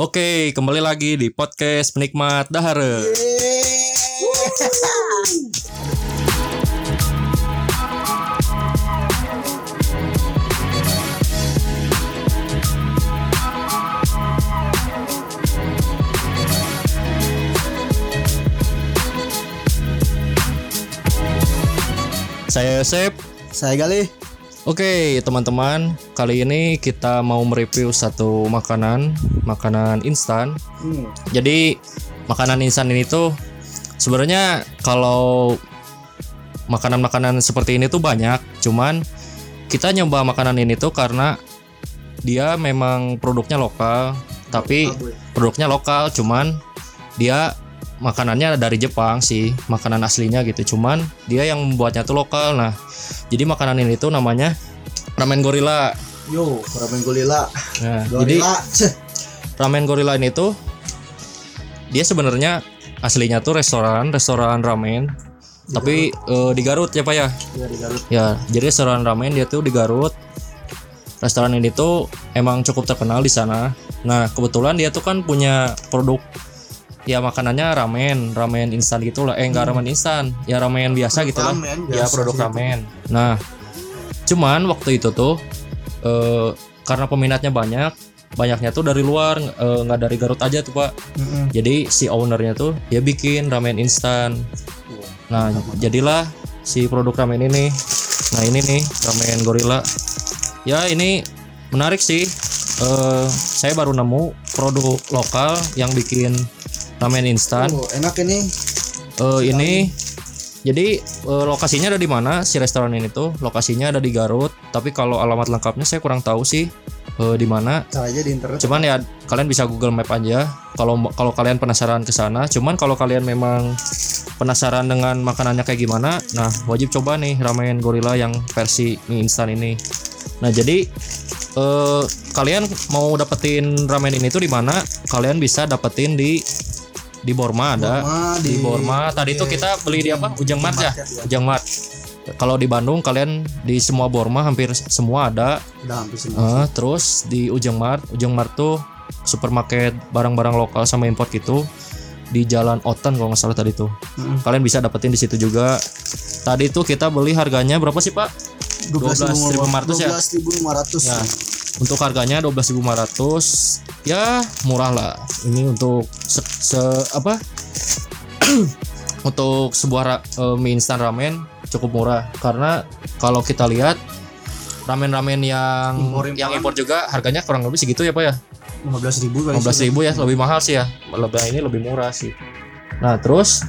Oke, kembali lagi di podcast penikmat dahare. Saya Yosep. Saya Gali. Oke, teman-teman, kali ini kita mau mereview satu makanan, makanan instan. Hmm. Jadi makanan instan ini tuh sebenarnya kalau makanan-makanan seperti ini tuh banyak, cuman kita nyoba makanan ini tuh karena dia memang produknya lokal, tapi produknya lokal, cuman dia makanannya dari Jepang sih, makanan aslinya gitu. Cuman dia yang membuatnya tuh lokal. Nah, jadi makanan ini tuh namanya ramen gorila. Yo, ramen gorila. Nah, jadi Gorila. Ramen gorila ini tuh dia sebenarnya aslinya tuh restoran restoran ramen tapi eh, di Garut ya pak ya Ya di Garut. ya jadi restoran ramen dia tuh di Garut restoran ini tuh emang cukup terkenal di sana nah kebetulan dia tuh kan punya produk ya makanannya ramen ramen instan gitu lah eh enggak ramen instan. Ya ramen biasa gitu lah. ya produk gitu. ramen. Nah cuman waktu itu tuh eh, karena peminatnya banyak banyaknya tuh dari luar eh, nggak dari Garut aja tuh pak. Mm-mm. jadi si ownernya tuh dia bikin ramen instan. Nah jadilah si produk ramen ini. Nah ini nih ramen gorila. Ya ini menarik sih. Eh, saya baru nemu produk lokal yang bikin ramen instan. Oh, enak ini. Eh, ini. Jadi eh, lokasinya ada di mana si restoran ini tuh? Lokasinya ada di Garut. Tapi kalau alamat lengkapnya saya kurang tahu sih eh, di mana. Cari aja di internet. cuman ya kalian bisa Google Map aja. Kalau kalau kalian penasaran ke sana. Cuman kalau kalian memang penasaran dengan makanannya kayak gimana nah wajib coba nih ramen gorila yang versi mie instan ini. Nah jadi eh, kalian mau dapetin ramen ini tuh di mana? Kalian bisa dapetin di di Borma ada Borma, di, di- Borma tadi tuh kita beli di apa Ujang Mart ya Market ya. Ujang Mart kalau di Bandung kalian di semua Borma hampir semua ada Udah hampir semua. Eh, terus di Ujung Mart, Ujung Mart tuh supermarket barang-barang lokal sama import gitu di Jalan Otan kalau nggak salah tadi tuh. Mm-mm. Kalian bisa dapetin di situ juga. Tadi tuh kita beli harganya berapa sih Pak? 12.500 ya? 12.500. Ya. Untuk harganya 12.500 ya murah lah. Ini untuk se, se- apa? untuk sebuah ra- eh, mie instan ramen cukup murah karena kalau kita lihat ramen-ramen yang Impor-imporan. yang impor juga harganya kurang lebih segitu ya Pak ya? 15.000 kali. 15 ribu ya lebih mahal sih ya lebih ini lebih murah sih nah terus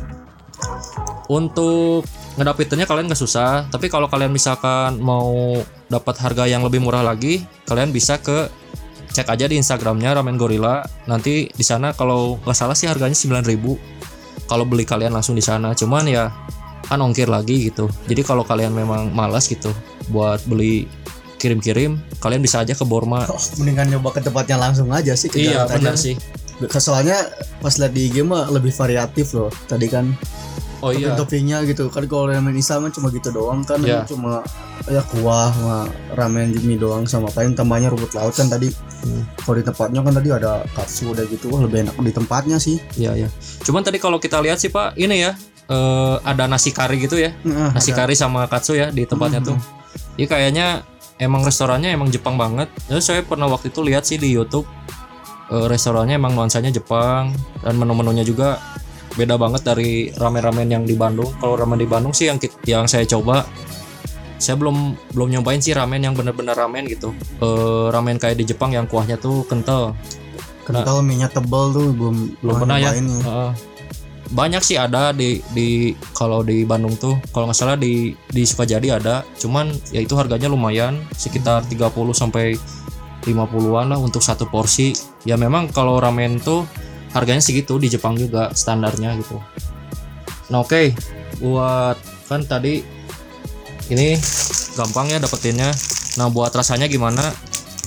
untuk ngedapetinnya kalian nggak susah tapi kalau kalian misalkan mau dapat harga yang lebih murah lagi kalian bisa ke cek aja di instagramnya ramen gorila nanti di sana kalau nggak salah sih harganya 9000 kalau beli kalian langsung di sana cuman ya kan ongkir lagi gitu jadi kalau kalian memang malas gitu buat beli kirim-kirim kalian bisa aja ke Borma Oh, mendingan nyoba ke tempatnya langsung aja sih. iya benar sih Soalnya pas lihat di IG mah lebih variatif loh. Tadi kan oh iya topping-toppingnya gitu. Kan kalau ramen instan mah cuma gitu doang kan. Iya. Cuma ya kuah sama ramen mie doang sama paling tambahnya rumput laut kan tadi. Hmm. Kalau di tempatnya kan tadi ada katsu udah gitu. Wah, lebih enak di tempatnya sih. Iya ya. Cuman tadi kalau kita lihat sih Pak, ini ya eh, ada nasi kari gitu ya, Heeh, nasi ada. kari sama katsu ya di tempatnya tuh. Iya kayaknya emang restorannya emang Jepang banget. Terus saya pernah waktu itu lihat sih di YouTube eh, restorannya emang nuansanya Jepang dan menu-menunya juga beda banget dari ramen-ramen yang di Bandung. Kalau ramen di Bandung sih yang yang saya coba saya belum belum nyobain sih ramen yang bener-bener ramen gitu. Eh, ramen kayak di Jepang yang kuahnya tuh kental. kental minyak tebal tuh belum belum pernah ya. Heeh. banyak sih ada di di kalau di Bandung tuh kalau nggak salah di di Sukajadi ada cuman ya itu harganya lumayan sekitar 30 sampai 50-an lah untuk satu porsi ya memang kalau ramen tuh harganya segitu di Jepang juga standarnya gitu nah oke buat kan tadi ini gampang ya dapetinnya. Nah buat rasanya gimana?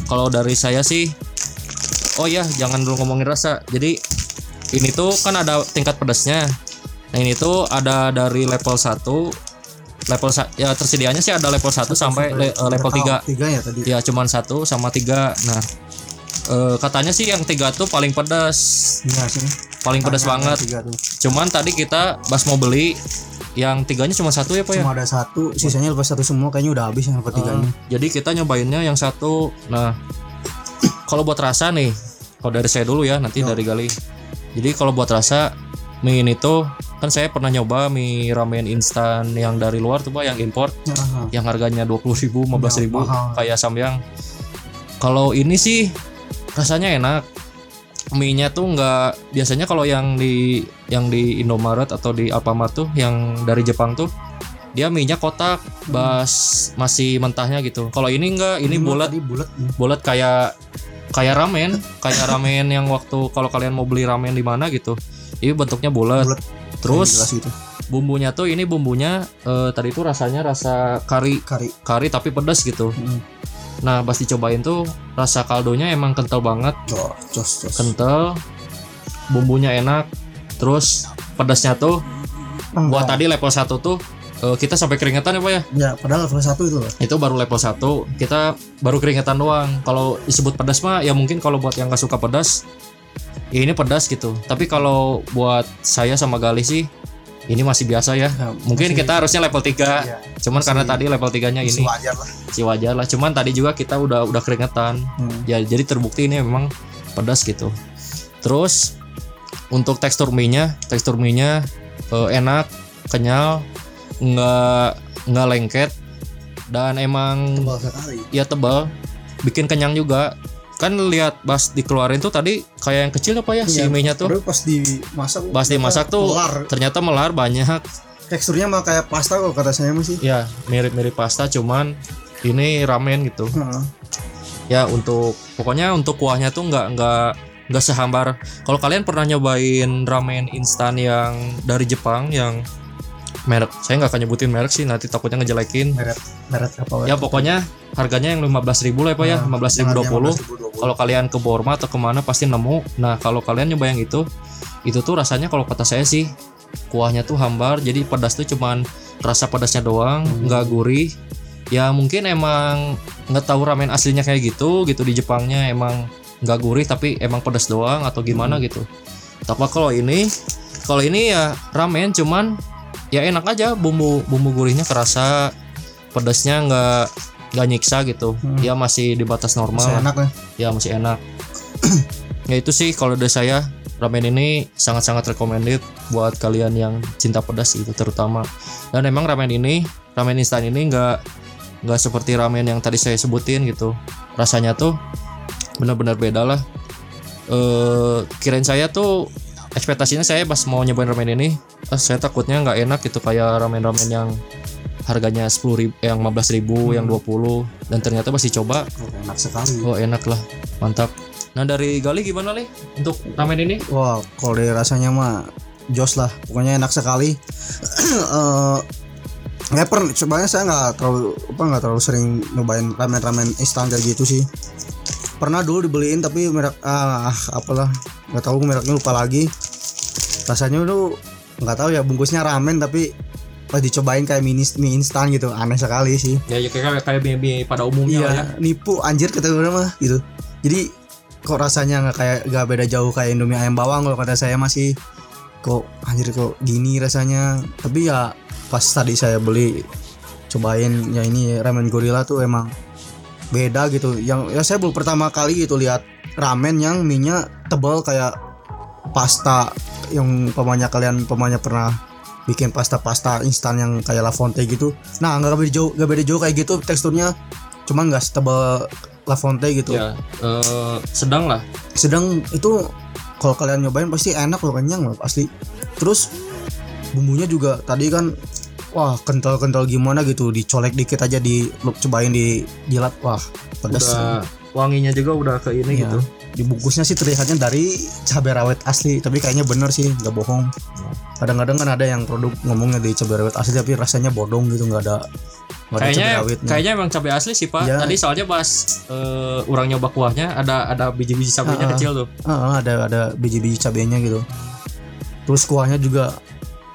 Kalau dari saya sih oh ya jangan dulu ngomongin rasa. Jadi ini tuh kan ada tingkat pedasnya nah ini tuh ada dari level 1 level ya tersedianya sih ada level 1 sampai le- eh, level 3 tiga. ya tadi. Ya cuman satu sama tiga. Nah Eh, katanya sih yang tiga tuh paling pedas Iya sih. paling pedas banget. tuh. cuman tadi kita pas mau beli yang tiganya cuma satu ya pak ya Cuma ada satu, sisanya lepas satu semua kayaknya udah habis yang ketiganya. jadi kita nyobainnya yang satu nah kalau buat rasa nih kalau dari saya dulu ya nanti dari Gali jadi kalau buat rasa mie ini tuh kan saya pernah nyoba mie ramen instan yang dari luar tuh pak yang import Aha. yang harganya 20.000 ribu, ribu, Ya, mahal. kayak samyang. Kalau ini sih rasanya enak. Mie-nya tuh nggak biasanya kalau yang di yang di Indomaret atau di Alfamart tuh yang dari Jepang tuh dia mie-nya kotak, bas masih mentahnya gitu. Kalau ini enggak, ini mah bulat Tadi bulat. bulat kayak kayak ramen, kayak ramen yang waktu kalau kalian mau beli ramen di mana gitu. Ini bentuknya bulat. Bulat. Terus gitu. bumbunya tuh ini bumbunya eh, tadi itu rasanya rasa kari Kari. kari tapi pedas gitu. Hmm. Nah, pas dicobain tuh rasa kaldonya emang kental banget, Oh, jos jos. kental. Bumbunya enak. Terus pedasnya tuh buat tadi level 1 tuh eh, kita sampai keringetan ya, Pak ya. Ya, padahal level satu itu loh. Itu baru level 1, kita baru keringetan doang. Kalau disebut pedas mah ya mungkin kalau buat yang gak suka pedas ya ini pedas gitu. Tapi kalau buat saya sama Gali sih ini masih biasa ya. Ya, Mungkin masih- kita harusnya level 3. Iya. Cuman karena Masih- tadi level 3-nya Masih ini wajar lah. si wajar lah. Cuman tadi juga kita udah udah keringetan. Hmm. ya jadi terbukti ini memang pedas gitu terus untuk tekstur mie nya tekstur mie nya enak kenyal nggak nggak lengket dan emang Tebal sekali. ya tebal bikin kenyang juga kan lihat pas dikeluarin tuh tadi kayak yang kecil apa ya si Iya, mie nya tuh pas dimasak pas dimasak tuh melar. ternyata melar banyak Teksturnya mah kayak pasta kalau kata saya masih. ya mirip-mirip pasta cuman ini ramen gitu Heeh. ya untuk pokoknya untuk kuahnya tuh nggak nggak nggak sehambar kalau kalian pernah nyobain ramen instan yang dari Jepang yang merek. Saya nggak akan nyebutin merek sih nanti takutnya ngejelekin. Meret meret apa? ya pokoknya harganya yang 15.000 ribu lah ya pak ya. Nah, 15.000 yang 20 15.020. kalau kalian ke Borma atau ke mana pasti nemu. Nah kalau kalian nyoba yang itu itu tuh rasanya kalau kata saya sih kuahnya tuh hambar jadi pedas tuh cuman rasa pedasnya doang nggak gurih. Ya mungkin emang nggak tahu ramen aslinya kayak gitu gitu di Jepangnya emang nggak gurih tapi emang pedas doang atau gimana gitu. Tapi kalau ini kalau ini ya ramen cuman ya enak aja bumbu bumbu gurihnya kerasa pedasnya nggak nggak nyiksa gitu. Hmm. ya masih di batas normal. Masih enak lah. ya masih enak. Ya itu sih kalau dari saya ramen ini sangat-sangat recommended buat kalian yang cinta pedas itu terutama. Dan emang ramen ini ramen instan ini nggak nggak seperti ramen yang tadi saya sebutin gitu. Rasanya tuh benar-benar beda lah. Eh kirain saya tuh ekspektasinya saya pas mau nyobain ramen ini ah, saya takutnya nggak enak gitu kayak ramen-ramen yang harganya 10 ribu, yang 15 ribu, yang 20 dan ternyata pas dicoba Oh, enak sekali. Oh enak lah, mantap. Nah dari Gali gimana nih untuk ramen ini? Wah, kalau dari rasanya mah jos lah. Pokoknya enak sekali. Eh ya per sebenarnya saya nggak terlalu apa nggak terlalu sering nyobain ramen-ramen instan kayak gitu sih. Pernah dulu dibeliin tapi merek ah apalah nggak tahu mereknya lupa lagi. Rasanya tuh nggak tahu ya bungkusnya ramen tapi pas dicobain kayak mini mie instan gitu aneh sekali sih. Ya, ya kayak kayak mie, mie pada umumnya Iya, ya. nipu anjir kata gue mah gitu. Jadi kok rasanya nggak kayak nggak beda jauh kayak Indomie ayam bawang kalau kata saya masih kok anjir kok gini rasanya. Tapi ya pas tadi saya beli cobain ya ini ramen gorilla tuh emang beda gitu. Yang ya saya baru pertama kali gitu lihat ramen yang minyak tebal kayak pasta yang pemanya kalian pemanya pernah bikin pasta-pasta instan yang kayak La Fonte gitu. Nah, nggak beda jauh, nggak beda jauh kayak gitu teksturnya. Cuman nggak setebal La Fonte gitu. Ya, eh, sedang lah. Sedang itu kalau kalian nyobain pasti enak loh kenyang loh asli. Terus bumbunya juga tadi kan wah kental-kental gimana gitu dicolek dikit aja di lu cobain di jilat wah pedas. Udah wanginya juga udah ke ini Iya. gitu. Dibungkusnya sih terlihatnya dari cabai rawit asli, tapi kayaknya bener sih, nggak bohong. Kadang-kadang kan ada yang produk ngomongnya di cabai rawit asli tapi rasanya bodong gitu, nggak ada nggak ada cabai Kayaknya rawitnya. kayaknya emang cabai asli sih pak. Iya. Tadi soalnya pas eh, orang nyoba kuahnya ada ada biji-biji cabainya Ah, ah. kecil tuh. Ah, ada ada biji-biji cabenya gitu. Terus kuahnya juga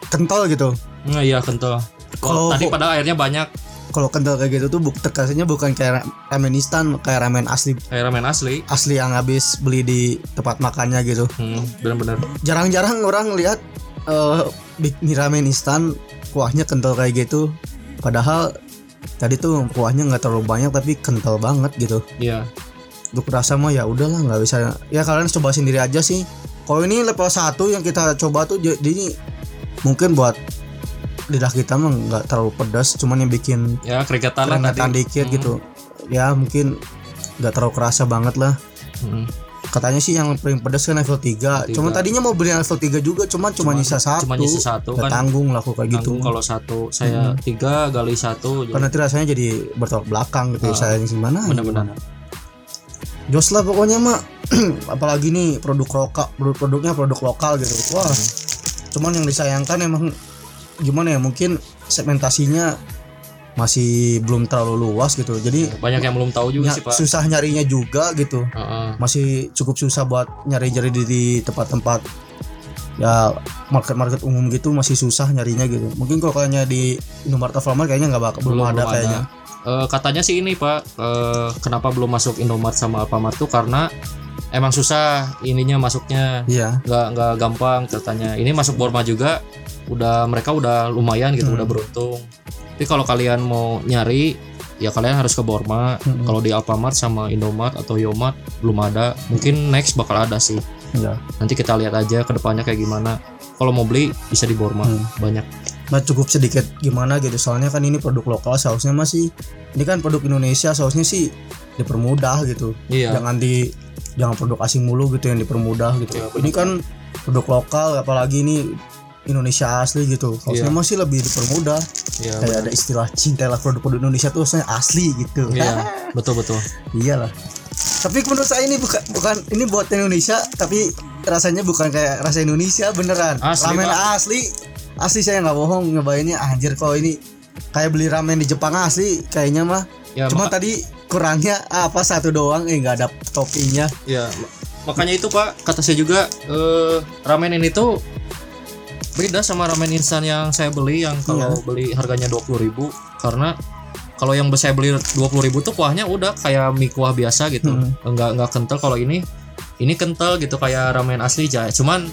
kental gitu. Nah, iya kental. Kalau tadi pada airnya banyak. kalau kental kayak gitu tuh buk terkasihnya bukan kayak ramen instan kayak ramen asli. Kayak ramen asli. Asli yang habis beli di tempat makannya gitu. Hmm, bener-bener. Jarang-jarang orang lihat eh big mie ramen instan kuahnya kental kayak gitu. Padahal tadi tuh kuahnya nggak terlalu banyak tapi kental banget gitu. Iya. Untuk rasa mah ya udahlah nggak bisa. Ya kalian coba sendiri aja sih. Kalau ini level 1 yang kita coba tuh jadi mungkin buat lidah kita mah nggak terlalu pedas cuman yang bikin ya keringetan keringetan dikit Hmm. gitu. Ya mungkin nggak terlalu kerasa banget lah. Hmm. katanya sih yang paling pedas kan level 3 cuman tadinya mau beli level 3 juga cuman cuma nyisa satu. cuma nyisa satu Nggak kan. tanggung lah kok kayak gitu. Kalau satu. Saya tiga gali satu kan nanti rasanya jadi bertolak belakang gitu. Ah. saya gimana? Bener-bener Jos lah pokoknya mah apalagi nih produk lokal produk-produknya produk lokal gitu. Wah. Hmm. cuman yang disayangkan emang gimana ya mungkin segmentasinya masih belum terlalu luas gitu. Jadi banyak yang belum tahu juga sih pak. susah nyarinya juga gitu. Heeh. masih cukup susah buat nyari-nyari di, di tempat-tempat ya market-market umum gitu masih susah nyarinya gitu. Mungkin kalau kayaknya di Indomaret Alfamart kayaknya nggak bakal belum, ada kayaknya. Eh, katanya sih ini pak eh, kenapa belum masuk Indomaret sama Alfamart tuh? Karena emang susah ininya masuknya. Iya. Nggak nggak gampang katanya. Ini masuk Borma juga udah mereka udah lumayan gitu Hmm. udah beruntung. Tapi kalau kalian mau nyari ya kalian harus ke Borma. Hmm. kalau di Alfamart sama Indomart atau Yomart belum ada. Mungkin next bakal ada sih. Iya. Nanti kita lihat aja ke depannya kayak gimana. Kalau mau beli bisa di Borma. Hmm. banyak. Nah, cukup sedikit gimana gitu. Soalnya kan ini produk lokal seharusnya masih ini kan produk Indonesia seharusnya sih dipermudah gitu. Iya. Jangan di jangan produk asing mulu gitu yang dipermudah gitu. Iya, ini kan produk lokal apalagi ini Indonesia asli gitu. Harusnya Iya. masih lebih dipermudah. Iya kayak ada istilah cinta lah produk-produk Indonesia tuh harusnya asli gitu. Iya betul betul. Iyalah. Tapi menurut saya ini bukan bukan ini buat Indonesia tapi rasanya bukan kayak rasa Indonesia beneran. Asli, ramen Pak. asli. Asli saya nggak bohong nyobainnya anjir kalau ini kayak beli ramen di Jepang asli kayaknya mah. Ya cuma maka- tadi kurangnya apa satu doang eh nggak ada toppingnya. Ya ma- makanya itu pak kata saya juga eh, ramen ini tuh beda sama ramen instan yang saya beli yang kalau Iya. beli harganya 20.000 karena kalau yang saya beli 20.000 tuh kuahnya udah kayak mie kuah biasa gitu. Hmm. enggak enggak kental. Kalau ini ini kental gitu kayak ramen asli aja cuman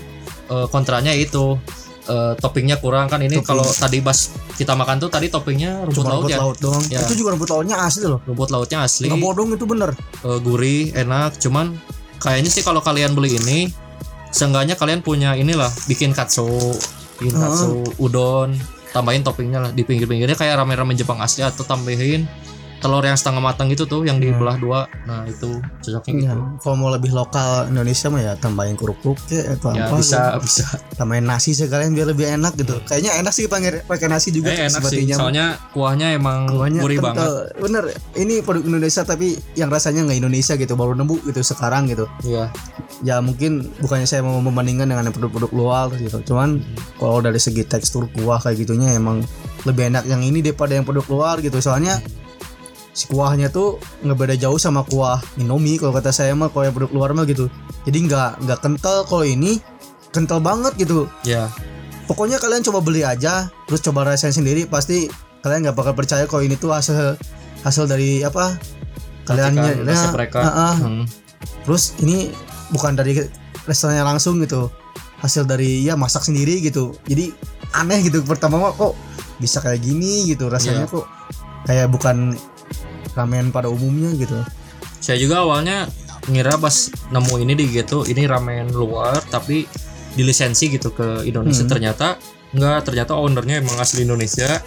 eh, kontranya itu eh, toppingnya kurang. Kan ini kalau tadi pas kita makan tuh tadi toppingnya rumput cuma laut rumput ya. laut doang. Ya. itu juga rumput lautnya asli loh. Rumput lautnya asli. Nggak bodong itu bener. Eh, gurih enak. Cuman kayaknya sih kalau kalian beli ini seenggaknya kalian punya inilah bikin katsu katsu udon. Tambahin toppingnya lah di pinggir-pinggirnya. Kayak ramen-ramen Jepang asli atau tambahin telur yang setengah matang gitu tuh yang dibelah dua. Nah itu cocoknya Iya. gitu. kalau mau lebih lokal Indonesia mah ya tambahin kerupuk ya atau ya apa bisa gitu. bisa. Tambahin nasi sekalian biar lebih enak gitu. Kayaknya enak sih pakai pakai nasi juga eh, enak sih. sepertinya. Mah. soalnya kuahnya emang Kuahnya gurih kental. banget. Bener ini produk Indonesia tapi yang rasanya nggak Indonesia gitu baru nemu gitu sekarang gitu. Iya. Ya mungkin bukannya saya mau membandingkan dengan yang produk-produk luar gitu. Cuman kalau dari segi tekstur kuah kayak gitunya emang lebih enak yang ini daripada yang produk luar gitu. Soalnya si kuahnya tuh nggak beda jauh sama kuah Indomie kalau kata saya mah kalau yang produk luar mah gitu jadi nggak nggak kental kalau ini kental banget gitu ya pokoknya kalian coba beli aja terus coba rasain sendiri pasti kalian nggak bakal percaya kalau ini tuh hasil hasil dari apa kalian Racikan resep mereka. Ah, ah. Hmm. terus ini bukan dari restorannya langsung gitu hasil dari ya masak sendiri gitu jadi aneh gitu pertama kok bisa kayak gini gitu rasanya Iya. kok kayak bukan ramen pada umumnya gitu. Saya juga awalnya ngira pas nemu ini di gitu ini ramen luar tapi dilisensi gitu ke Indonesia. Hmm. ternyata enggak ternyata ownernya emang asli Indonesia.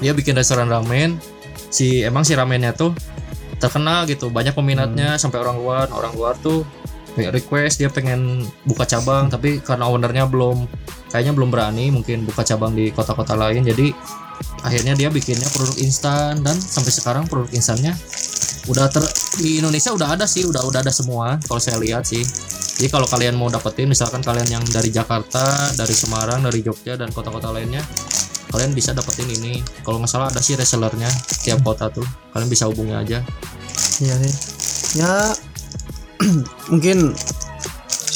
Dia bikin restoran ramen. Si emang si ramennya tuh terkenal gitu banyak peminatnya sampai orang luar orang luar tuh kayak request dia pengen buka cabang tapi karena ownernya belum kayaknya belum berani mungkin buka cabang di kota-kota lain. Jadi akhirnya dia bikinnya produk instan dan sampai sekarang produk instannya udah ter di Indonesia udah ada sih udah udah ada semua kalau saya lihat sih. Jadi kalau kalian mau dapetin misalkan kalian yang dari Jakarta dari Semarang dari Jogja dan kota-kota lainnya kalian bisa dapetin ini. Kalau nggak salah ada sih resellernya tiap kota tuh. Kalian bisa hubungi aja. Iya sih. Ya mungkin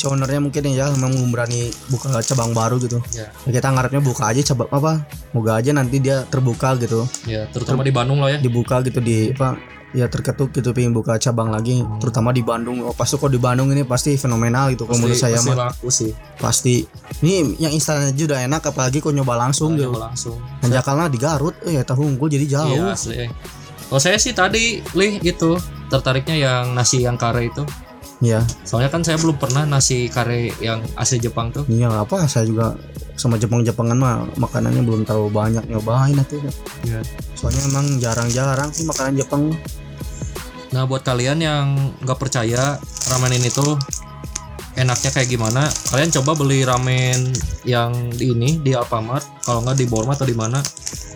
ownernya mungkin ya memang berani buka cabang baru gitu. Ya. Kita ngarepnya buka aja cabang apa moga aja nanti dia terbuka gitu. Ya terutama di Bandung lah ya. Dibuka gitu di apa ya terketuk gitu pengen buka cabang lagi. Terutama di Bandung. Oh pasti kok di Bandung ini pasti fenomenal gitu kalau menurut saya pasti laku sih. Pasti. Ini yang instan aja udah enak apalagi kok nyoba langsung gitu. Nyoba langsung. Tanjakalnya di Garut eh ya tahu unggul jadi jauh. Iya asli. Kalau saya sih tadi lih itu tertariknya yang nasi yang kare itu. Iya Soalnya kan saya belum pernah nasi kare yang asli Jepang tuh. iya apa saya juga sama Jepang-Jepangan mah makanannya belum terlalu banyak nyobain itu Iya. soalnya emang jarang-jarang sih makanan Jepang Nah buat kalian yang nggak percaya ramen ini tuh enaknya kayak gimana, kalian coba beli ramen yang di ini di Alfamart, kalau nggak di Borma atau di mana.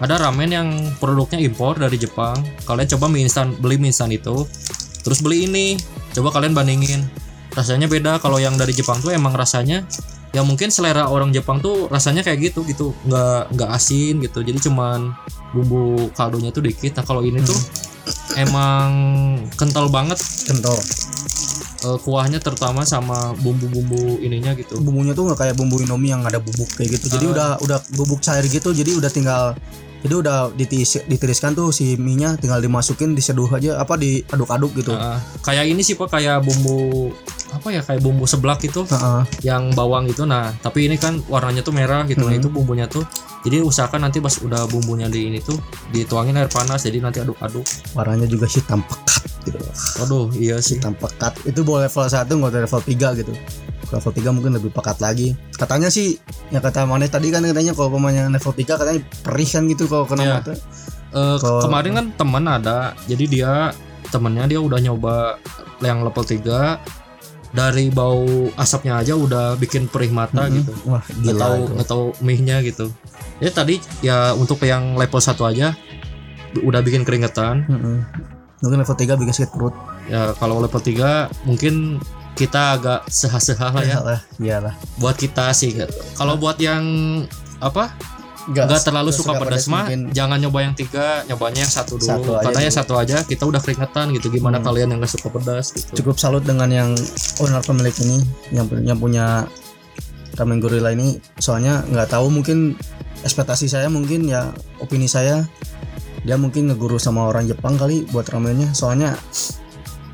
Ada ramen yang produknya impor dari Jepang. Kalian coba mie instan, beli mie instan itu, terus beli ini. Coba kalian bandingin. Rasanya beda. Kalau yang dari Jepang tuh emang rasanya ya mungkin selera orang Jepang tuh rasanya kayak gitu gitu, nggak nggak asin gitu. Jadi cuman bumbu kaldunya tuh dikit. Nah kalau ini tuh emang kental banget kental eh, kuahnya terutama sama bumbu-bumbu ininya gitu. bumbunya tuh nggak kayak bumbu Indomie yang ada bubuk kayak gitu jadi Ah. udah udah bubuk cair gitu jadi udah tinggal jadi udah ditis, ditiriskan tuh si mie nya tinggal dimasukin diseduh aja apa diaduk-aduk gitu Nah, kayak ini sih pak kayak bumbu apa ya kayak bumbu seblak itu Heeh. yang bawang gitu. Nah tapi ini kan warnanya tuh merah gitu. Nah Hmm. itu bumbunya tuh. Jadi usahakan nanti pas udah bumbunya di ini tuh dituangin air panas. Jadi nanti aduk-aduk. warnanya juga hitam pekat gitu Waduh iya sih. hitam pekat itu boleh level 1 nggak level 3 gitu level 3 mungkin lebih pekat lagi katanya sih ya kata Mane tadi kan katanya kalau pemainnya level 3 katanya perih kan gitu kalau kena Iya. mata Eh, Kalau- kemarin kan temen ada. Jadi dia temennya dia udah nyoba yang level 3 dari bau asapnya aja udah bikin perih mata Mm-mm. gitu. wah gila tahu mie-nya gitu. Ya tadi ya untuk yang level 1 aja udah bikin keringetan. Mm-mm. mungkin level 3 bikin sakit perut Ya kalau level 3 mungkin kita agak seha-seha lah ya lah iyalah buat kita sih. Kalau buat yang apa nggak terlalu suka pedas mah mungkin. jangan nyoba yang tiga nyobanya yang satu dulu Satu aja yang dulu. satu aja kita udah keringetan gitu gimana Hmm. kalian yang nggak suka pedas gitu cukup salut dengan yang owner pemilik ini yang yang punya ramen gorilla ini soalnya nggak tahu mungkin ekspektasi saya mungkin ya opini saya dia mungkin ngeguru sama orang Jepang kali buat ramennya soalnya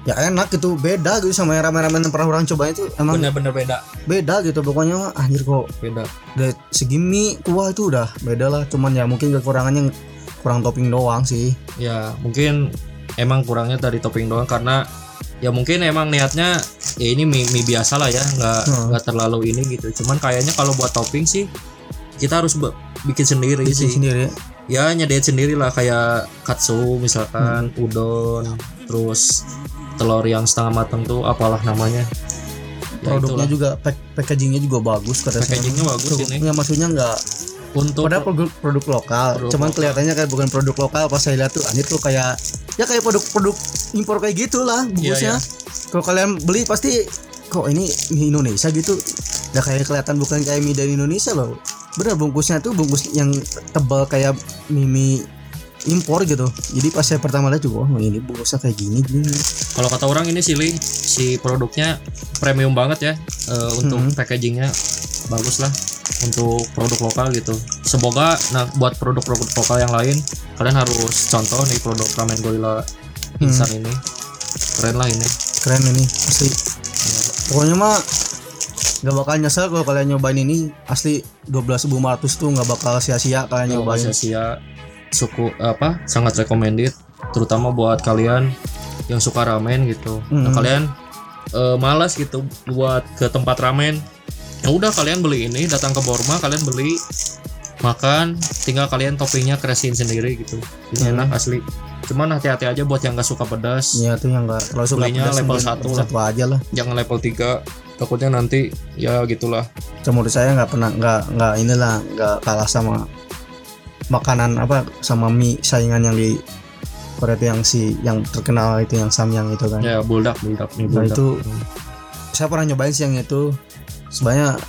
ya enak gitu. Beda gitu sama yang ramen-ramen yang pernah orang coba itu emang bener-bener beda. beda gitu. Pokoknya mah anjir kok. Beda. Dari segi mie kuah itu udah beda lah. Cuman ya mungkin kekurangannya kurang topping doang sih. Ya mungkin emang kurangnya dari topping doang karena ya mungkin emang niatnya ya ini mie, mie biasa lah ya. Nggak Hmm. nggak terlalu ini gitu. Cuman kayaknya kalau buat topping sih kita harus bikin sendiri bikin sih. sendiri. Ya nyediain sendiri lah. Kayak katsu misalkan Hmm. udon terus telur yang setengah matang tuh apalah namanya. Ya produknya itulah. juga pack, packagingnya juga bagus kata saya packagingnya bagus ini. Ya maksudnya nggak untuk padahal produk produk lokal. Produk cuman lokal. kelihatannya kayak bukan produk lokal pas saya lihat tuh anjir tuh kayak ya kayak produk-produk impor kayak gitulah Iya, bungkusnya. kalau kalian beli pasti kok ini mie Indonesia gitu? Udah kayak kelihatan bukan kayak mie dari Indonesia loh. Bener bungkusnya tuh bungkus yang tebal kayak mie, mie impor gitu. Jadi pas saya pertama lihat juga oh ini bungkusnya kayak gini gini. Kalau kata orang ini sih si produknya premium banget ya eh, untuk Hmm. packagingnya. Bagus lah untuk produk lokal gitu. Semoga nah buat produk-produk lokal yang lain kalian harus contoh nih produk ramen gorilla Hmm. instan ini. Keren lah ini. Keren ini asli. Pokoknya mah nggak bakal nyesel kalau kalian nyobain ini. Asli 12.500 tuh nggak bakal sia-sia kalian Nyoba nyobain. sia suku apa sangat recommended terutama buat kalian yang suka ramen gitu nah Hmm. kalian eh, malas gitu buat ke tempat ramen ya udah kalian beli ini datang ke Borma kalian beli makan tinggal kalian toppingnya kresin sendiri gitu ini Hmm. enak asli cuman hati-hati aja buat yang nggak suka pedas Iya tuh yang nggak terlalu suka Belinya pedas, level satu lah. satu aja lah jangan level 3 takutnya nanti ya gitulah Cuma menurut saya nggak pernah nggak nggak inilah nggak kalah sama makanan apa sama mie saingan yang di Korea itu yang si yang terkenal itu yang samyang itu kan. Ya buldak buldak Nah, buldak itu- saya pernah nyobain sih yang itu. Sebenarnya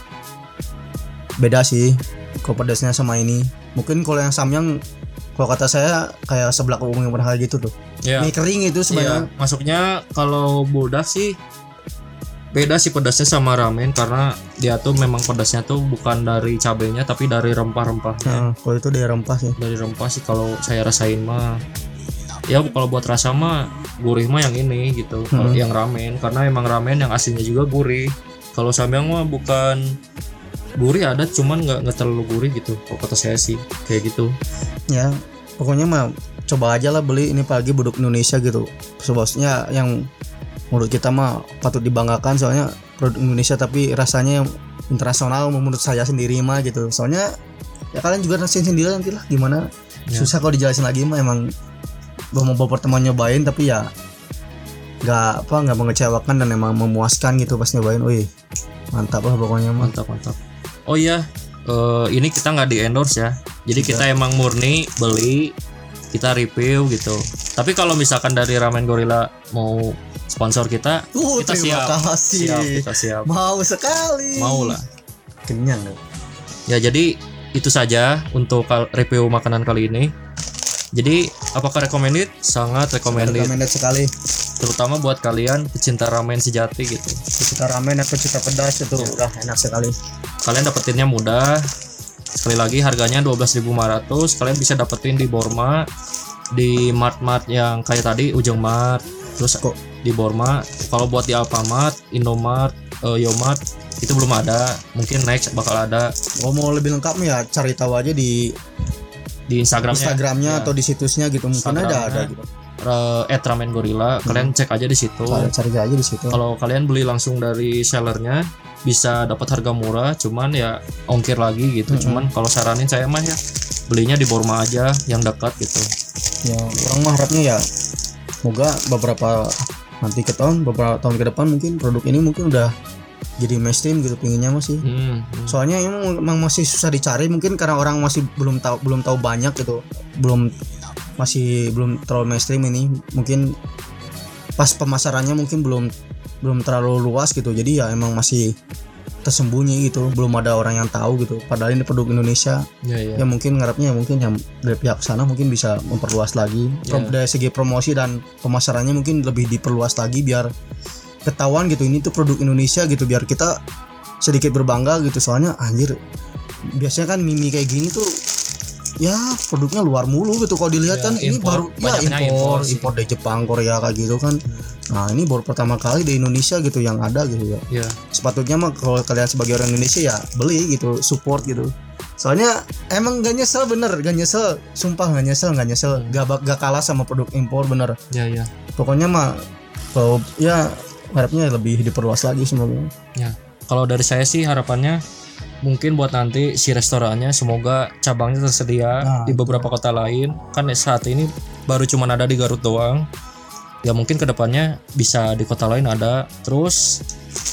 beda sih kalau pedasnya sama ini. Mungkin kalau yang samyang kalau kata saya kayak sebelah umum yang pernah gitu tuh. Ya. Mie kering itu sebenarnya masuknya kalau buldak sih beda sih pedasnya sama ramen karena dia tuh memang pedasnya tuh bukan dari cabenya tapi dari rempah-rempahnya. Nah, kalau itu dari rempah sih. Dari rempah sih kalau saya rasain mah. Ya kalau buat rasa mah gurih mah yang ini gitu kalau yang ramen. Karena emang ramen yang aslinya juga gurih. Kalau samyang mah bukan gurih ada cuman nggak nggak terlalu gurih gitu kalau kata saya sih kayak gitu. Ya pokoknya mah coba aja lah beli ini pagi buduk Indonesia gitu. Sebosnya yang menurut kita mah patut dibanggakan soalnya produk Indonesia tapi rasanya yang internasional menurut saya sendiri mah gitu. Soalnya ya kalian juga rasain sendiri nanti lah gimana. Ya. susah kalau dijelasin lagi mah emang belum mau pertemuan nyobain tapi ya nggak apa nggak mengecewakan dan emang memuaskan gitu pas nyobain. Wih mantap lah pokoknya mah. Mantap mantap. Oh iya eh, ini kita nggak di endorse ya. Jadi kita emang murni beli kita review gitu. Tapi kalau misalkan dari ramen gorilla mau sponsor kita Uh, kita terima siap. kasih. siap kita siap. Mau sekali. Mau lah kenyang ya jadi itu saja untuk review makanan kali ini. Jadi apakah recommended? Sangat recommended. Recommended sekali. Terutama buat kalian pecinta ramen sejati gitu. Kita ramen atau cita pedas itu udah enak sekali. Kalian dapetinnya mudah. Sekali lagi harganya 12.500 kalian bisa dapetin di Borma di mart-mart yang kayak tadi Ujung Mart. Terus Kok? Di Borma. Kalau buat di Alfamart Indomart eh, Yomart itu belum ada. Mungkin next bakal ada. Oh mau lebih lengkap ya cari tahu aja di di Instagramnya. Instagramnya Ya. atau di situsnya gitu. Mungkin ada ada gitu. Eh, at ramen gorilla kalian cek aja di situ. Kalian cari aja di situ. Kalau kalian beli langsung dari sellernya bisa dapat harga murah. Cuman ya ongkir lagi gitu. Cuman kalau saranin saya mah ya belinya di Borma aja yang dekat gitu. Ya orang mah harapnya ya semoga beberapa nanti ke tahun beberapa tahun ke depan mungkin produk ini mungkin udah jadi mainstream gitu pinginnya masih. Hmm, hmm. soalnya emang, emang masih susah dicari mungkin karena orang masih belum tahu belum tahu banyak gitu. Belum masih belum terlalu mainstream ini. Mungkin pas pemasarannya mungkin belum belum terlalu luas gitu. Jadi ya emang masih tersembunyi gitu. Belum ada orang yang tahu gitu. Padahal ini produk Indonesia. Ya ya ya mungkin ngarepnya mungkin yang dari pihak sana mungkin bisa memperluas lagi. Ya. dari segi promosi dan pemasarannya mungkin lebih diperluas lagi biar ketahuan gitu ini tuh produk Indonesia gitu. Biar kita sedikit berbangga gitu. Soalnya anjir biasanya kan mimi kayak gini tuh ya produknya luar mulu gitu kalau dilihat Ya, kan. Ini impor. baru ya impor impor dari Jepang Korea kayak gitu kan. Nah ini baru pertama kali di Indonesia gitu yang ada gitu ya. Ya. Sepatutnya mah kalau kalian sebagai orang Indonesia ya beli gitu support gitu. Soalnya emang gak nyesel bener. Gak nyesel sumpah gak nyesel gak nyesel. Gak, bak- gak kalah sama produk impor bener. Ya ya. Pokoknya mah kalau ya harapnya lebih diperluas lagi semoga ya. Kalau dari saya sih harapannya mungkin buat nanti si restorannya semoga cabangnya tersedia Nah, di beberapa kota lain. Kan saat ini baru cuman ada di Garut doang. Ya mungkin ke depannya bisa di kota lain ada. Terus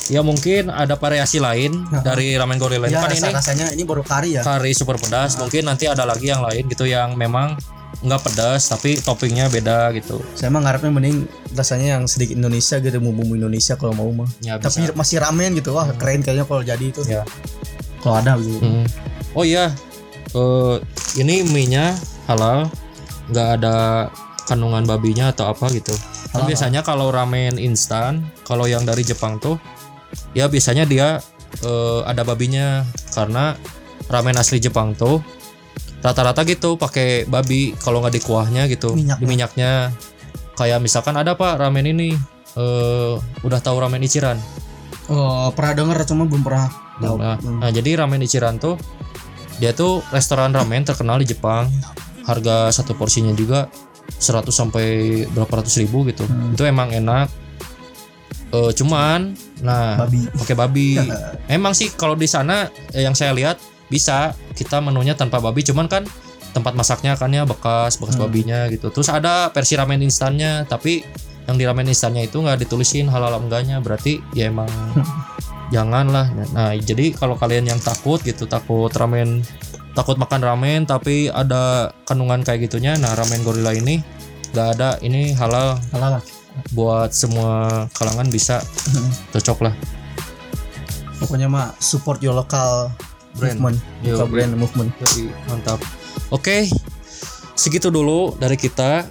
ya mungkin ada variasi lain dari ramen gorilla ini. Ya kan rasa ini rasanya ini baru kari ya. kari super pedas. Mungkin nanti ada lagi yang lain gitu yang memang nggak pedas tapi toppingnya beda gitu. Saya mah ngarepnya mending rasanya yang sedikit Indonesia gitu bumbu Indonesia kalau mau mah. Ya bisa. tapi masih ramen gitu. Wah keren kayaknya kalau jadi itu. Ya kalau ada gitu Hmm. Oh iya, eh, ini mie-nya halal, nggak ada kandungan babinya atau apa gitu. Kan Halal. biasanya kalau ramen instan, kalau yang dari Jepang tuh, ya biasanya dia eh, ada babinya karena ramen asli Jepang tuh rata-rata gitu pakai babi kalau nggak di kuahnya gitu, Minyaknya. di minyaknya. Kayak misalkan ada pak ramen ini, eh, udah tahu ramen Ichiran. oh pernah denger cuma belum pernah tahu Nah, Hmm. nah, jadi ramen Ichiran tuh dia tuh restoran ramen terkenal di Jepang. Harga satu porsinya juga 100 sampai berapa ratus ribu gitu. Hmm. Itu emang enak. Eh, cuman nah babi pakai babi. emang sih kalau di sana eh, yang saya lihat bisa kita menunya tanpa babi cuman kan tempat masaknya kan ya bekas bekas Hmm. babinya gitu. Terus ada versi ramen instannya tapi yang di ramen instannya itu nggak ditulisin halal enggaknya berarti ya emang janganlah. Nah jadi kalau kalian yang takut gitu takut ramen takut makan ramen tapi ada kandungan kayak gitunya nah ramen gorilla ini nggak ada. Ini halal. Halal lah. Buat semua kalangan bisa. Cocok lah. Pokoknya mah support your local Brand. movement. Yo, local brand. movement. Jadi mantap. Oke segitu dulu dari kita.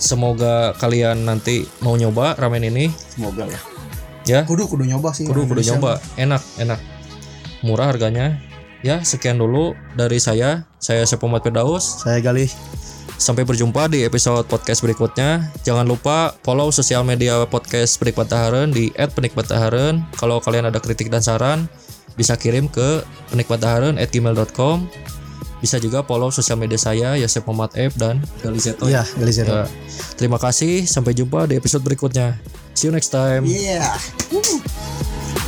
Semoga kalian nanti mau nyoba ramen ini. Semoga lah ya. Kudu kudu nyoba sih kudu kudu nyoba. enak enak. Murah harganya. Ya sekian dulu dari saya. Saya Sepomat Pedaus saya galih. Sampai berjumpa di episode podcast berikutnya. Jangan lupa follow sosial media podcast Penikmat Taharen di @penikmattaharen kalau kalian ada kritik dan saran bisa kirim ke penikmattaharen@gmail.com bisa juga follow sosial media saya Yosef Muhammad F dan Galizeto galih zero Ya, terima kasih. Sampai jumpa di episode berikutnya see you next time Yeah. Nothing